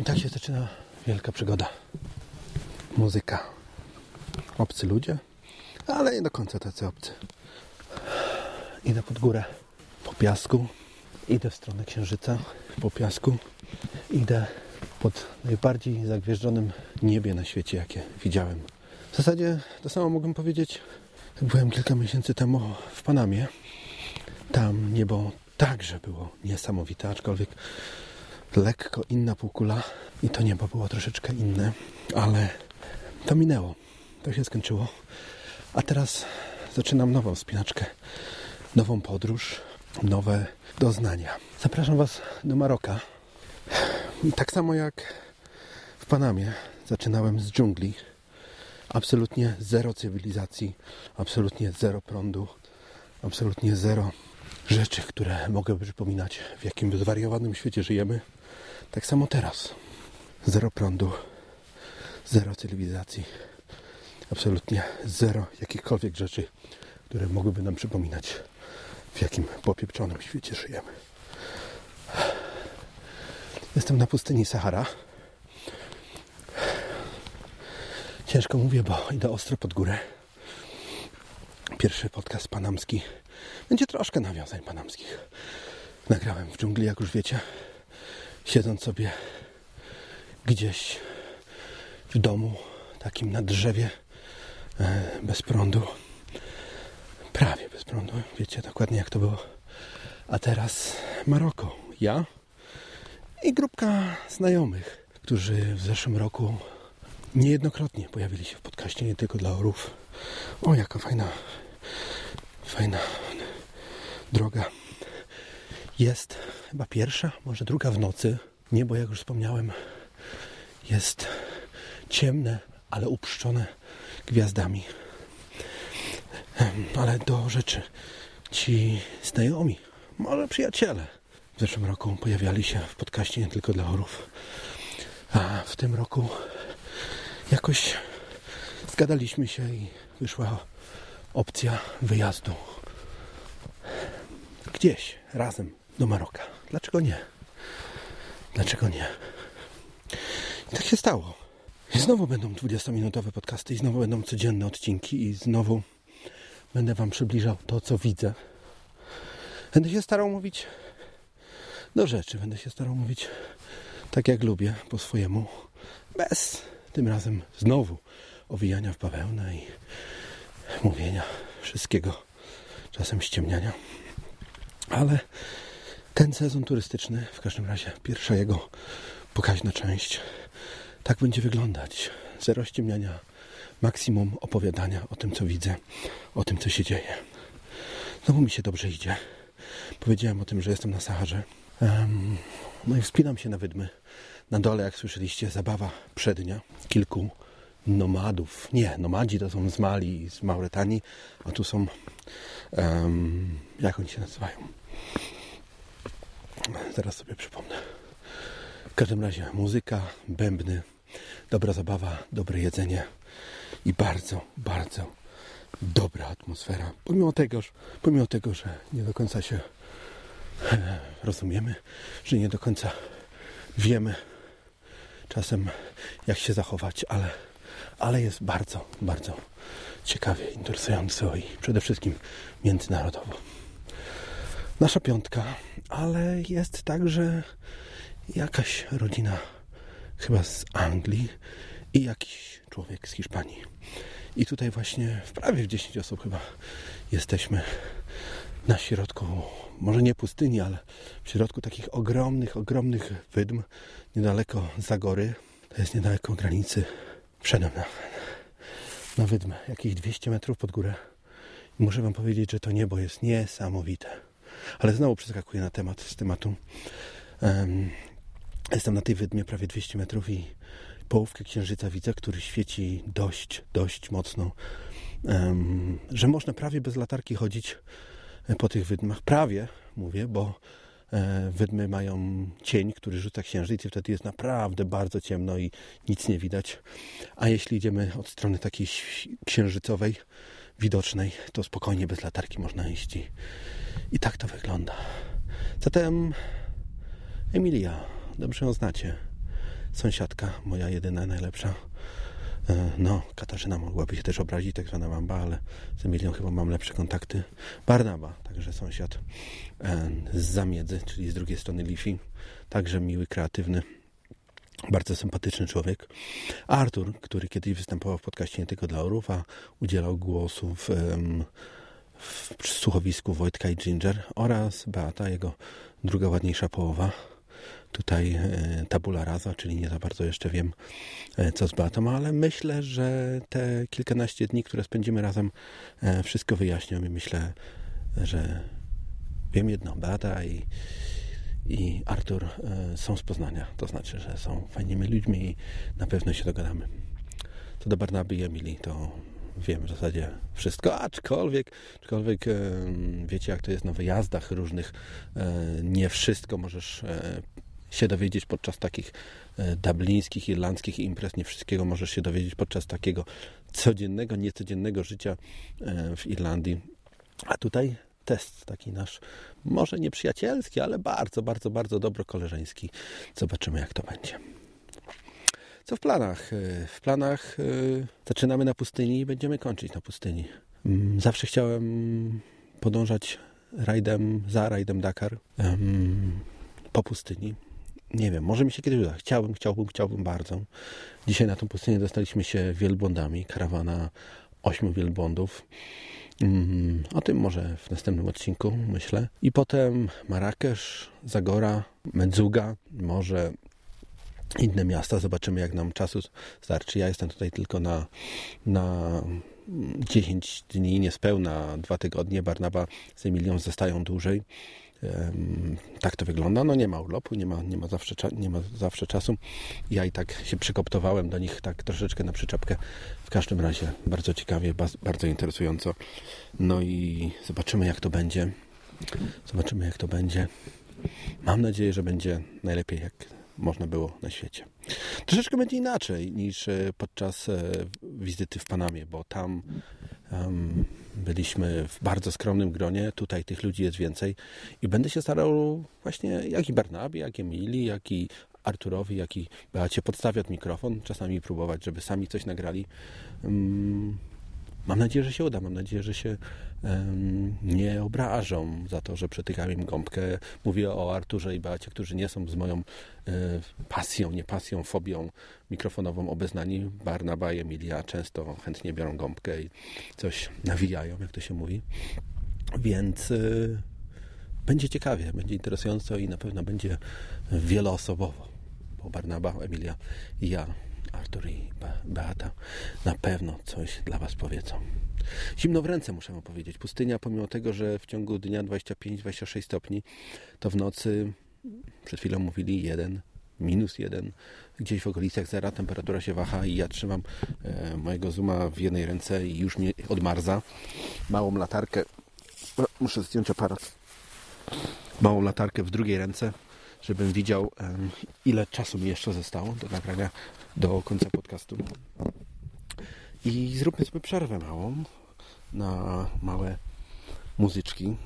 I tak się zaczyna wielka przygoda. Muzyka. Obcy ludzie, ale nie do końca tacy obcy. Idę pod górę po piasku. Idę w stronę księżyca po piasku. Idę pod najbardziej zagwieżdżonym niebie na świecie, jakie widziałem. W zasadzie to samo mogłem powiedzieć, byłem kilka miesięcy temu w Panamie. Tam niebo także było niesamowite, aczkolwiek lekko inna półkula i to niebo było troszeczkę inne, ale to minęło. To się skończyło. A teraz zaczynam nową wspinaczkę, nową podróż, nowe doznania. Zapraszam Was do Maroka. Tak samo jak w Panamie zaczynałem z dżungli. Absolutnie zero cywilizacji, absolutnie zero prądu, absolutnie zero rzeczy, które mogłyby przypominać, w jakim zwariowanym świecie żyjemy. Tak samo teraz. Zero prądu, zero cywilizacji, absolutnie zero jakichkolwiek rzeczy, które mogłyby nam przypominać, w jakim popieprzonym świecie żyjemy. Jestem na pustyni Sahara. Ciężko mówię, bo idę ostro pod górę. Pierwszy podcast panamski będzie troszkę nawiązań panamskich. Nagrałem w dżungli, jak już wiecie, siedząc sobie gdzieś w domu, takim na drzewie, e, bez prądu. Prawie bez prądu, wiecie dokładnie jak to było. A teraz Maroko. Ja i grupka znajomych, którzy w zeszłym roku niejednokrotnie pojawili się w podcaście, nie tylko dla orów. O, jaka fajna, fajna droga. Jest chyba pierwsza, może druga w nocy. Niebo, jak już wspomniałem, jest ciemne, ale uprzczone gwiazdami. Ale do rzeczy. Ci znajomi, może przyjaciele, w zeszłym roku pojawiali się w podcaście nie tylko dla orów. A w tym roku jakoś zgadaliśmy się i wyszła opcja wyjazdu gdzieś razem do Maroka. Dlaczego nie? Dlaczego nie? I tak się stało. I znowu będą 20-minutowe podcasty, i znowu będą codzienne odcinki, i znowu będę Wam przybliżał to, co widzę. Będę się starał mówić do rzeczy. Będę się starał mówić tak, jak lubię, po swojemu, bez tym razem znowu owijania w bawełnę i mówienia wszystkiego, czasem ściemniania. Ale ten sezon turystyczny, w każdym razie pierwsza jego pokaźna część, tak będzie wyglądać. Zero ściemniania, maksimum opowiadania o tym, co widzę, o tym, co się dzieje. Znowu mi się dobrze idzie. Powiedziałem o tym, że jestem na Saharze. Um, no i wspinam się na wydmy. Na dole, jak słyszeliście, zabawa przednia. Kilku nomadów. Nie, nomadzi to są z Mali, z Mauretanii, a tu są, um, jak oni się nazywają? Zaraz sobie przypomnę. W każdym razie muzyka, bębny, dobra zabawa, dobre jedzenie i bardzo, bardzo dobra atmosfera. Pomimo tego, pomimo tego, że nie do końca się e, rozumiemy, że nie do końca wiemy czasem jak się zachować, ale, ale jest bardzo, bardzo ciekawie, interesująco i przede wszystkim międzynarodowo. Nasza piątka, ale jest także jakaś rodzina chyba z Anglii i jakiś człowiek z Hiszpanii. I tutaj właśnie w prawie w 10 osób chyba jesteśmy na środku, może nie pustyni, ale w środku takich ogromnych, ogromnych wydm, niedaleko Zagory. To jest niedaleko granicy. Wszedłem na, na wydmę, jakieś 200 metrów pod górę. I muszę Wam powiedzieć, że to niebo jest niesamowite. Ale znowu przeskakuję na temat z tematu. Um, jestem na tej wydmie prawie 200 metrów i połówkę księżyca widzę, który świeci dość, dość mocno, um, że można prawie bez latarki chodzić po tych wydmach. Prawie, mówię, bo e, wydmy mają cień, który rzuca księżyc i wtedy jest naprawdę bardzo ciemno i nic nie widać. A jeśli idziemy od strony takiej księżycowej, widocznej, to spokojnie bez latarki można iść i, i tak to wygląda. Zatem Emilia, dobrze ją znacie. sąsiadka, moja jedyna, najlepsza. E, no, Katarzyna mogłaby się też obrazić, tak zwana mamba, ale z Emilią chyba mam lepsze kontakty. Barnaba, także sąsiad e, z Zamiedzy, czyli z drugiej strony Lifi. Także miły, kreatywny, bardzo sympatyczny człowiek. Artur, który kiedyś występował w podcaście nie tylko dla orów, a udzielał głosu w, w słuchowisku Wojtka i Ginger oraz Beata, jego druga ładniejsza połowa. Tutaj e, tabula rasa, czyli nie za bardzo jeszcze wiem, e, co z Beatą, ale myślę, że te kilkanaście dni, które spędzimy razem, e, wszystko wyjaśnią i myślę, że wiem jedno, Beata i, i Artur są z Poznania. To znaczy, że są fajnymi ludźmi i na pewno się dogadamy. Co do Barnaby i Emilii, to wiem w zasadzie wszystko, aczkolwiek, aczkolwiek wiecie jak to jest na wyjazdach różnych, nie wszystko możesz się dowiedzieć podczas takich e, dublińskich, irlandzkich imprez. Nie wszystkiego możesz się dowiedzieć podczas takiego codziennego, niecodziennego życia e, w Irlandii. A tutaj test taki nasz, może nieprzyjacielski, ale bardzo, bardzo, bardzo dobro koleżeński. Zobaczymy, jak to będzie. Co w planach? E, w planach zaczynamy na pustyni i będziemy kończyć na pustyni. Mm, zawsze chciałem podążać rajdem, za rajdem Dakar po pustyni nie wiem, może mi się kiedyś uda. Chciałbym, chciałbym, chciałbym bardzo. Dzisiaj na tą pustynię dostaliśmy się wielbłądami. Karawana ośmiu wielbłądów. Mm, o tym może w następnym odcinku, myślę. I potem Marrakesz, Zagora, Medzuga, może inne miasta. Zobaczymy, jak nam czasu starczy. Ja jestem tutaj tylko na, na 10 dni, niespełna dwa tygodnie. Barnaba z Emilią zostają dłużej. Tak to wygląda. No nie ma urlopu, nie ma, nie ma, zawsze, nie ma zawsze czasu. Ja i tak się przykoptowałem do nich tak troszeczkę na przyczepkę. W każdym razie bardzo ciekawie, bardzo interesująco. No i zobaczymy jak to będzie. Zobaczymy jak to będzie. Mam nadzieję, że będzie najlepiej jak można było na świecie. Troszeczkę będzie inaczej niż e, podczas e, wizyty w Panamie, bo tam byliśmy w bardzo skromnym gronie. Tutaj tych ludzi jest więcej i będę się starał właśnie jak i Barnabie, jak i Emilii, jak i Arturowi, jak i Beacie podstawiać mikrofon, czasami próbować, żeby sami coś nagrali. Mam nadzieję, że się uda. Mam nadzieję, że się nie obrażą za to, że przetykam im gąbkę. Mówię o Arturze i Beacie, którzy nie są z moją e, pasją, nie pasją, fobią mikrofonową obeznani. Barnaba i Emilia często chętnie biorą gąbkę i coś nawijają, jak to się mówi. Więc e, będzie ciekawie, będzie interesująco i na pewno będzie wieloosobowo. Bo Barnaba, Emilia i ja Artur i Beata na pewno coś dla Was powiedzą. Zimno w ręce muszę powiedzieć. Pustynia, pomimo tego, że w ciągu dnia 25-26 stopni, to w nocy, przed chwilą mówili 1, minus 1, gdzieś w okolicach zera temperatura się waha i ja trzymam e, mojego zooma w jednej ręce i już mnie odmarza. Małą latarkę, o, muszę zdjąć aparat, małą latarkę w drugiej ręce, żebym widział, ile czasu mi jeszcze zostało do nagrania do końca podcastu. I zróbmy sobie przerwę małą na małe muzyczki.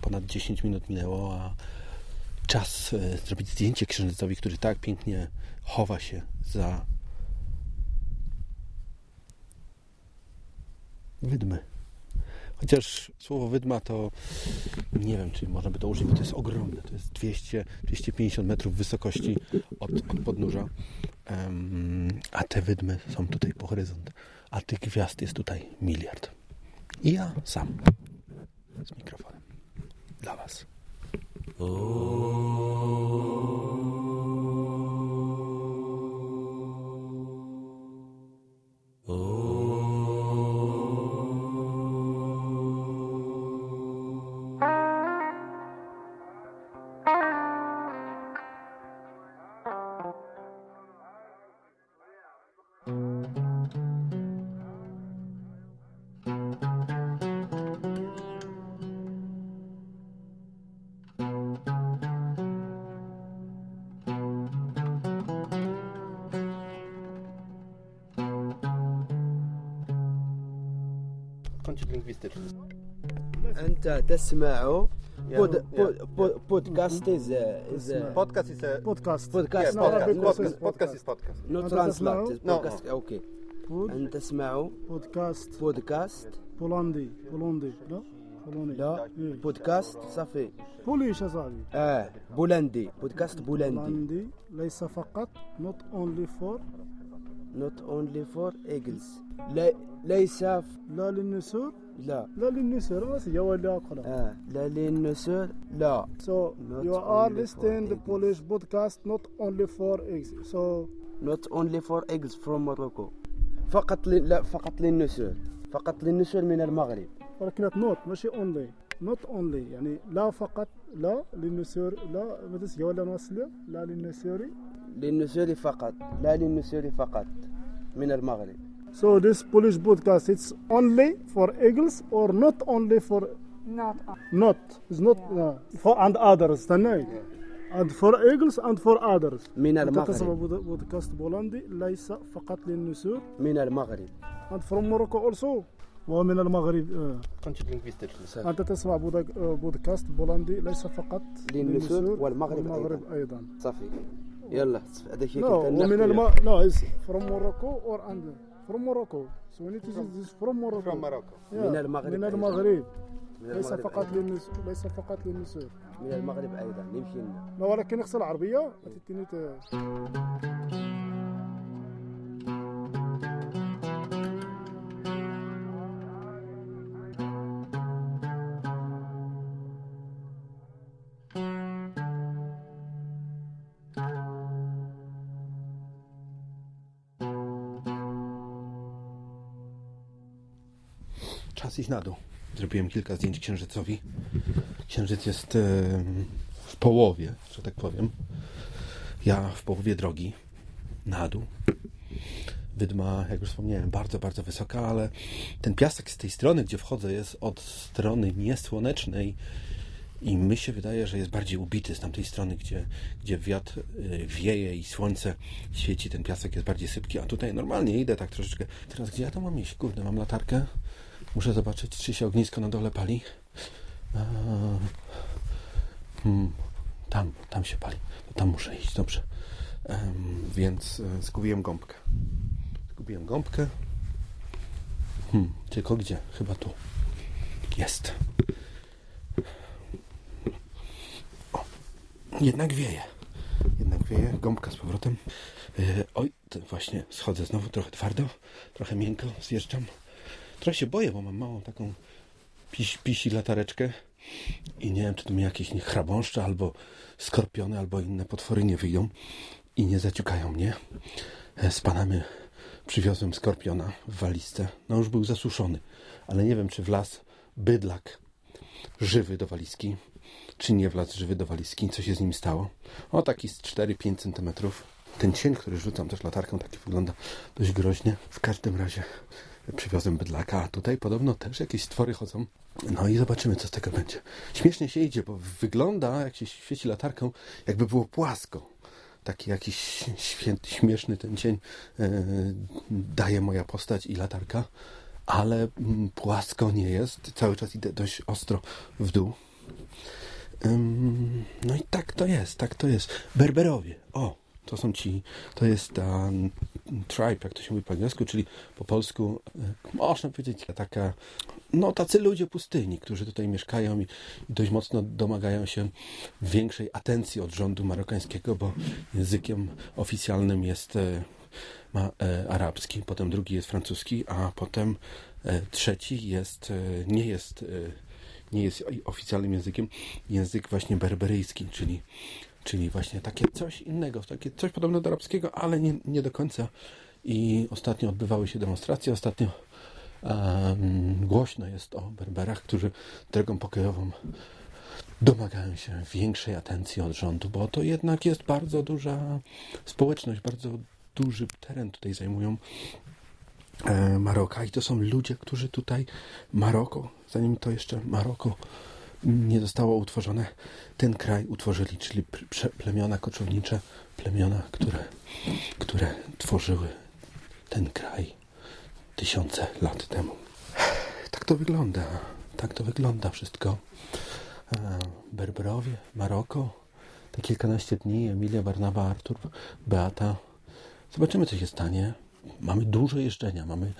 Ponad 10 minut minęło, a czas e, zrobić zdjęcie księżycowi, który tak pięknie chowa się za wydmy. Chociaż słowo wydma to nie wiem, czy można by to użyć, bo to jest ogromne. To jest 200-250 metrów wysokości od, od podnóża. Um, a te wydmy są tutaj po horyzont. A tych gwiazd jest tutaj miliard. I ja sam z mikrofonem dla Was. أنت تسمع بود بود بودكاست از از بودكاست از بودكاست بودكاست بودكاست بودكاست بودكاست نو ترانسلات بودكاست أوكي أنت تسمع؟ بودكاست بودكاست بولندي بولندي لا. لا بودكاست صافي بوليش يا صاحبي آه بولندي بودكاست بولندي بولندي ليس فقط نوت اونلي فور نوت اونلي فور ايجلز لا ليس لا للنسور؟ لا. لا للنسور اسي ولا اقرا آه لا للنسور لا. So Not you are listening the eggs. Polish podcast not only for eggs. So not only for eagles from Morocco. فقط ل... لا فقط للنسور. فقط للنسور من المغرب. ولكن not ماشي only. Not only يعني لا فقط لا للنسور لا تسقى ولا نوصل لا للنسور. للنسور فقط لا للنسور فقط من المغرب. So this Polish podcast it's only for eagles or not only for Not not it's not uh, for and others استنى and for eagles and for others من أنت تسمع المغرب بود- بودكاست بولندي ليس فقط للنسور من المغرب and from Morocco also ومن المغرب آه. أنت تسمع بود- بودكاست بولندي ليس فقط للنسور والمغرب والمغرب أيضا صافي يلا هذا شيء No, كنت ومن ناخذ الم... no, it's from Morocco or and from Morocco. So we need to use this from Morocco. From Morocco. Yeah, من المغرب من أيضاً. المغرب من ليس المغرب فقط أيضاً. للنسور ليس فقط للنسور من المغرب أيضا يمشي لنا لا ولكن اغسل العربية Czas iść na dół. Zrobiłem kilka zdjęć księżycowi. Księżyc jest w połowie, że tak powiem. Ja w połowie drogi na dół. Wydma, jak już wspomniałem, bardzo, bardzo wysoka, ale ten piasek z tej strony, gdzie wchodzę, jest od strony niesłonecznej i mi się wydaje, że jest bardziej ubity z tamtej strony, gdzie, gdzie wiatr y, wieje i słońce świeci, ten piasek jest bardziej sypki, a tutaj normalnie idę tak troszeczkę. Teraz gdzie ja to mam iść? Kurde, mam latarkę. Muszę zobaczyć, czy się ognisko na dole pali. Eee, hmm, tam, tam się pali. Tam muszę iść, dobrze. Em, więc e, zgubiłem gąbkę. Zgubiłem gąbkę. Hmm, tylko gdzie? Chyba tu. Jest. O, jednak wieje. Jednak wieje. Gąbka z powrotem. E, oj, właśnie schodzę znowu trochę twardo, trochę miękko zjeżdżam. Trochę się boję, bo mam małą taką pisi, pisi latareczkę i nie wiem, czy tu mi jakieś nie chrabąszcze, albo skorpiony, albo inne potwory nie wyjdą i nie zaciukają mnie. E, Z Panamy przywiozłem skorpiona w walizce. No już był zasuszony, ale nie wiem, czy wlazł bydlak żywy do walizki, czy nie wlazł żywy do walizki, co się z nim stało. O, taki z 4-5 centymetrów. Ten cień, który rzucam też latarką, taki wygląda dość groźnie. W każdym razie przywiozłem bydlaka, a tutaj podobno też jakieś stwory chodzą. No i zobaczymy, co z tego będzie. Śmiesznie się idzie, bo wygląda, jak się świeci latarką, jakby było płasko. Taki jakiś śmieszny ten cień e, daje moja postać i latarka, ale mm, płasko nie jest. Cały czas idę dość ostro w dół. Ym, no i tak to jest, tak to jest. Berberowie, o, to są ci, to jest ta tribe, jak to się mówi po angielsku, czyli po polsku, y, można powiedzieć, taka, no tacy ludzie pustyni, którzy tutaj mieszkają i, i dość mocno domagają się większej atencji od rządu marokańskiego, bo językiem oficjalnym jest e, ma, e, arabski, potem drugi jest francuski, a potem e, trzeci jest, e, nie jest e, nie jest oficjalnym językiem, język właśnie berberyjski, czyli, czyli właśnie takie coś innego, takie coś podobnego do arabskiego, ale nie, nie do końca. I ostatnio odbywały się demonstracje, ostatnio em, głośno jest o Berberach, którzy drogą pokojową domagają się większej atencji od rządu, bo to jednak jest bardzo duża społeczność, bardzo duży teren tutaj zajmują e, Maroka i to są ludzie, którzy tutaj Maroko, zanim to jeszcze Maroko nie zostało utworzone, ten kraj utworzyli, czyli plemiona koczownicze, plemiona, które, które tworzyły ten kraj tysiące lat temu. Tak to wygląda, tak to wygląda wszystko. e, Berberowie, Maroko, te kilkanaście dni, Emilia, Barnaba, Artur, Beata. Zobaczymy, co się stanie. Mamy dużo jeżdżenia, mamy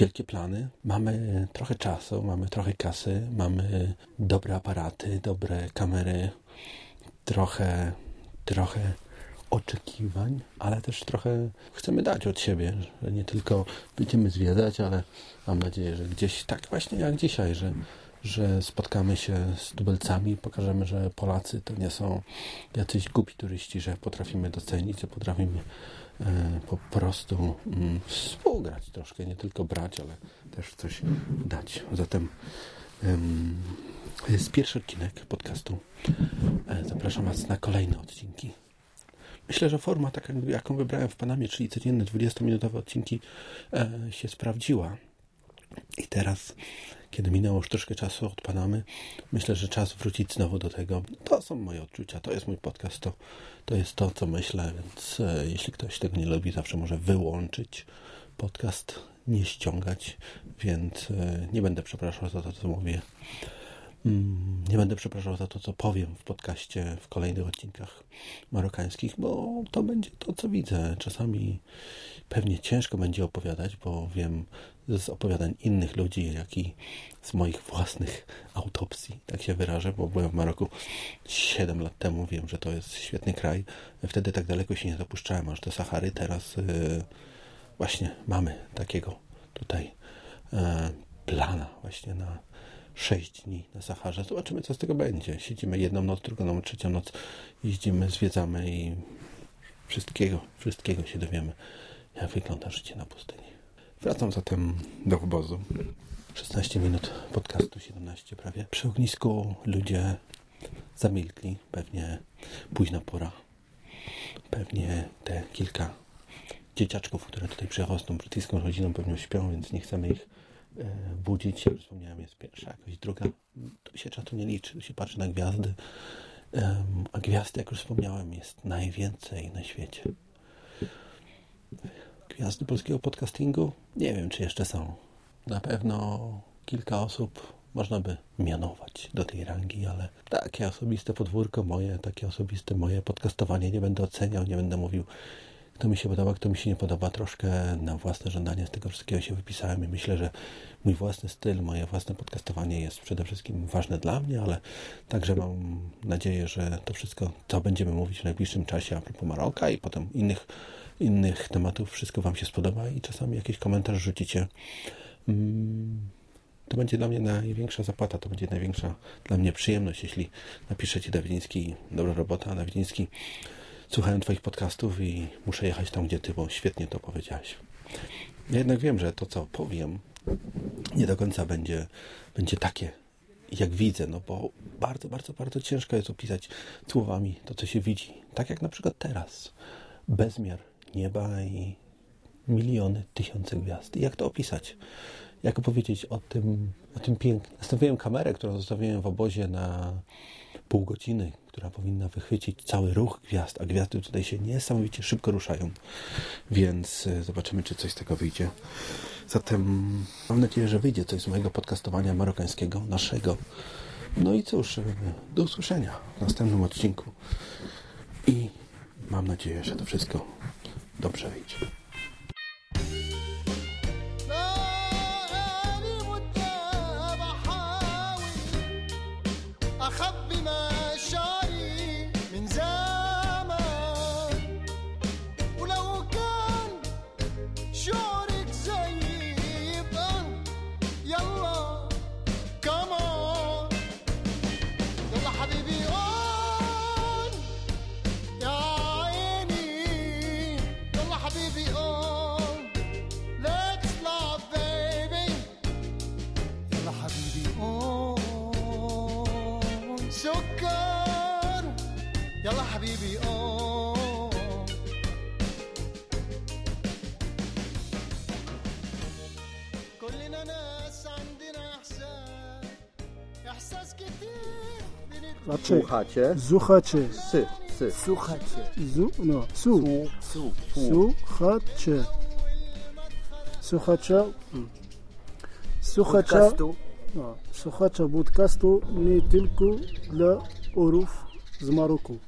wielkie plany, mamy trochę czasu, mamy trochę kasy, mamy dobre aparaty, dobre kamery, trochę, trochę oczekiwań, ale też trochę chcemy dać od siebie, że nie tylko będziemy zwiedzać, ale mam nadzieję, że gdzieś tak właśnie jak dzisiaj, że, że spotkamy się z tubelcami, pokażemy, że Polacy to nie są jacyś głupi turyści, że potrafimy docenić, że potrafimy po prostu mm, współgrać troszkę, nie tylko brać, ale też coś dać. Zatem jest pierwszy odcinek podcastu. E, zapraszam Was na kolejne odcinki. Myślę, że forma, taka, jaką wybrałem w Panamie, czyli codzienne 20-minutowe odcinki, e, się sprawdziła. I teraz, kiedy minęło już troszkę czasu od Panamy, myślę, że czas wrócić znowu do tego. To są moje odczucia, to jest mój podcast, to, to jest to, co myślę, więc e, jeśli ktoś tego nie lubi, zawsze może wyłączyć podcast, nie ściągać, więc e, nie będę przepraszał za to, co mówię. Mm, Nie będę przepraszał za to, co powiem w podcaście w kolejnych odcinkach marokańskich, bo to będzie to, co widzę. Czasami pewnie ciężko będzie opowiadać, bo wiem z opowiadań innych ludzi, jak i z moich własnych autopsji, tak się wyrażę, bo byłem w Maroku 7 lat temu. Wiem, że to jest świetny kraj. Wtedy tak daleko się nie dopuszczałem, aż do Sahary. Teraz yy, właśnie mamy takiego tutaj e, plana właśnie na 6 dni na Saharze. Zobaczymy, co z tego będzie. Siedzimy jedną noc, drugą noc, trzecią noc, jeździmy, zwiedzamy i wszystkiego, wszystkiego się dowiemy, jak wygląda życie na pustyni. Wracam zatem do obozu. 16 minut podcastu, 17 prawie. Przy ognisku ludzie zamilkli, pewnie późna pora. Pewnie te kilka dzieciaczków, które tutaj przychodzą brytyjską rodziną, pewnie śpią, więc nie chcemy ich budzić. Jak już wspomniałem, jest pierwsza, jakoś druga. To się czasu nie liczy, to się patrzy na gwiazdy. A gwiazd, jak już wspomniałem, jest najwięcej na świecie. Gwiazdy polskiego podcastingu? Nie wiem, czy jeszcze są. Na pewno kilka osób można by mianować do tej rangi, ale takie osobiste podwórko moje, takie osobiste moje podcastowanie nie będę oceniał, nie będę mówił, kto mi się podoba, kto mi się nie podoba. Troszkę na własne żądanie z tego wszystkiego się wypisałem i myślę, że mój własny styl, moje własne podcastowanie jest przede wszystkim ważne dla mnie, ale także mam nadzieję, że to wszystko, co będziemy mówić w najbliższym czasie a propos Maroka i potem innych, innych tematów, wszystko Wam się spodoba i czasami jakiś komentarz rzucicie. Mm, to będzie dla mnie największa zapłata, to będzie największa dla mnie przyjemność, jeśli napiszecie Dawidziński, dobra robota, Dawidziński, słuchałem Twoich podcastów i muszę jechać tam, gdzie Ty, bo świetnie to powiedziałeś. Ja jednak wiem, że to, co powiem, nie do końca będzie, będzie takie, jak widzę, no bo bardzo, bardzo, bardzo ciężko jest opisać słowami to, co się widzi. Tak jak na przykład teraz. Bezmiar nieba i miliony, tysiące gwiazd. I jak to opisać? Jak opowiedzieć o tym, o tym pięknie? Nastawiłem kamerę, którą zostawiłem w obozie na pół godziny, która powinna wychwycić cały ruch gwiazd, a gwiazdy tutaj się niesamowicie szybko ruszają. Więc y, zobaczymy, czy coś z tego wyjdzie. Zatem mam nadzieję, że wyjdzie coś z mojego podcastowania marokańskiego, naszego. No i cóż, y, do usłyszenia w następnym odcinku. I mam nadzieję, że to wszystko dobrze wyjdzie. Raczej. Słuchacie? Słuchacie. Sy, sy. Słuchacie. Zu, no, su. Su. Słuchacie. Słuchacze. mm. Słuchacze. Podcastu podcastu nie tylko dla orów z Maroku.